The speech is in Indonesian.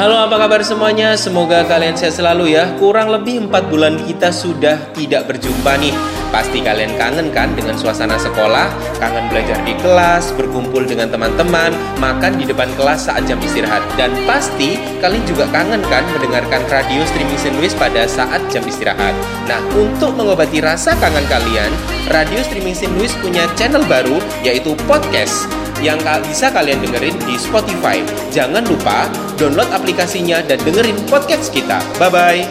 apa kabar semuanya? Semoga kalian sehat selalu ya. Kurang lebih 4 bulan kita sudah tidak berjumpa nih. Pasti kalian kangen kan dengan suasana sekolah, kangen belajar di kelas, berkumpul dengan teman-teman, makan di depan kelas saat jam istirahat. Dan pasti kalian juga kangen kan mendengarkan radio streaming St. Louis pada saat jam istirahat. Nah, untuk mengobati rasa kangen kalian, radio streaming St. Louis punya channel baru yaitu podcast yang bisa kalian dengerin di Spotify. Jangan lupa Download aplikasinya dan dengerin podcast kita. Bye-bye.